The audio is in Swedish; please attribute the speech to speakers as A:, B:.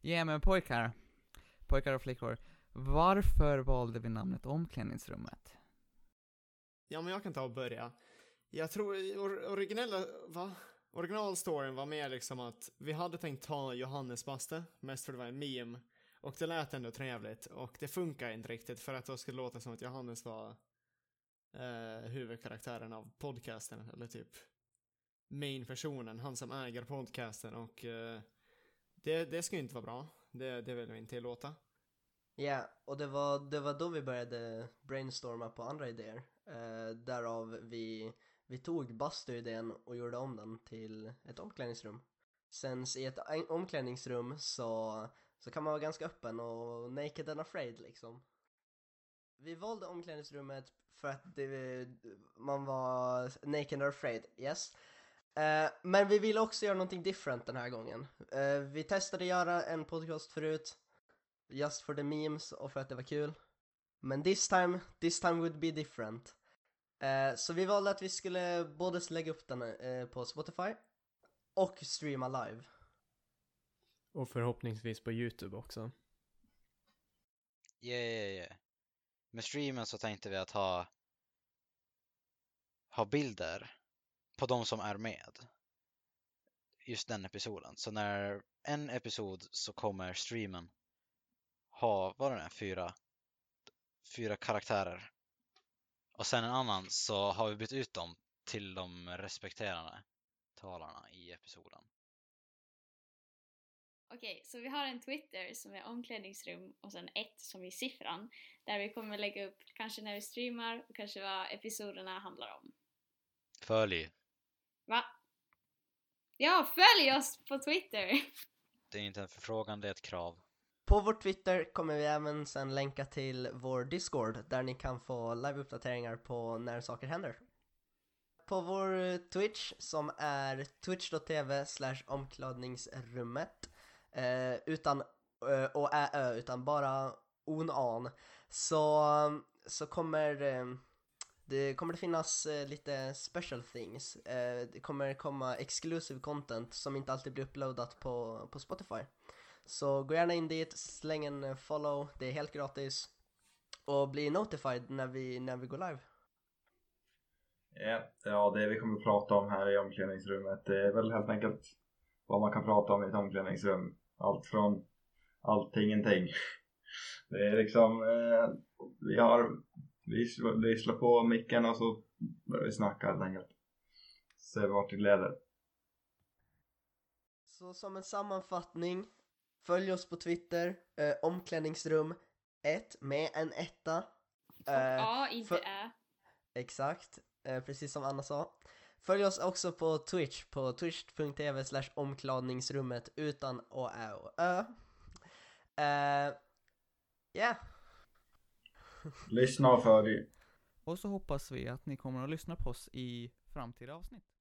A: Ja men pojkar, pojkar och flickor, varför valde vi namnet omklädningsrummet?
B: Ja, men jag kan ta och börja. Jag tror or originella, va? Originalstoryn var mer liksom att vi hade tänkt ta Johannes Baste, mest för det var en meme. Och det lät ändå trevligt och det funkar inte riktigt för att då skulle det låta som att Johannes var eh, huvudkaraktären av podcasten eller typ main-personen, han som äger podcasten och eh, det, det ska ju inte vara bra. Det, det vill vi inte tillåta.
C: Ja, och det var, det var då vi började brainstorma på andra idéer. Eh, därav vi, vi tog bastu-idén och gjorde om den till ett omklädningsrum. Sen i ett omklädningsrum så, så kan man vara ganska öppen och naked and afraid liksom. Vi valde omklädningsrummet för att det, man var naked and afraid, yes. Uh, men vi ville också göra någonting different den här gången. Uh, vi testade göra en podcast förut, just for the memes och för att det var kul. Men this time, this time would be different. Uh, så vi valde att vi skulle både lägga upp den på Spotify och streama live.
D: Och förhoppningsvis på YouTube också.
E: Yeah, yeah, yeah. Med streamen så tänkte vi att ha ha bilder på de som är med. Just den episoden. Så när en episod så kommer streamen ha, vad det är, fyra, fyra karaktärer. Och sen en annan så har vi bytt ut dem till de respekterande talarna i episoden.
F: Okej, så vi har en Twitter som är omklädningsrum och sen ett som är siffran. Där vi kommer lägga upp kanske när vi streamar och kanske vad episoderna handlar om.
E: Följ!
F: Va? Ja, följ oss på Twitter!
E: Det är inte en förfrågan, det är ett krav.
C: På vår Twitter kommer vi även sen länka till vår Discord där ni kan få liveuppdateringar på när saker händer. På vår Twitch som är twitch.tv slash omklädningsrummet eh, utan ö och ä, utan bara on an så, så kommer eh, det kommer det finnas eh, lite special things. Eh, det kommer komma exclusive content som inte alltid blir uploadat på, på Spotify. Så gå gärna in dit, släng en eh, follow, det är helt gratis. Och bli notified när vi, när vi går live.
G: Yeah. Ja, det vi kommer att prata om här i omklädningsrummet det är väl helt enkelt vad man kan prata om i ett omklädningsrum. Allt från allt till ingenting. Det är liksom, eh, vi har vi, vi slår på micken och så börjar vi snacka helt enkelt. Se vart det leder.
C: Så som en sammanfattning, följ oss på Twitter, eh, omklädningsrum 1 med en etta.
F: Eh, A, inte. Ä.
C: Exakt, eh, precis som Anna sa. Följ oss också på Twitch, på twitch.tv slash omkladningsrummet utan å, ä och ö. Uh, yeah.
G: Lyssna och följ.
A: Och så hoppas vi att ni kommer att lyssna på oss i framtida avsnitt.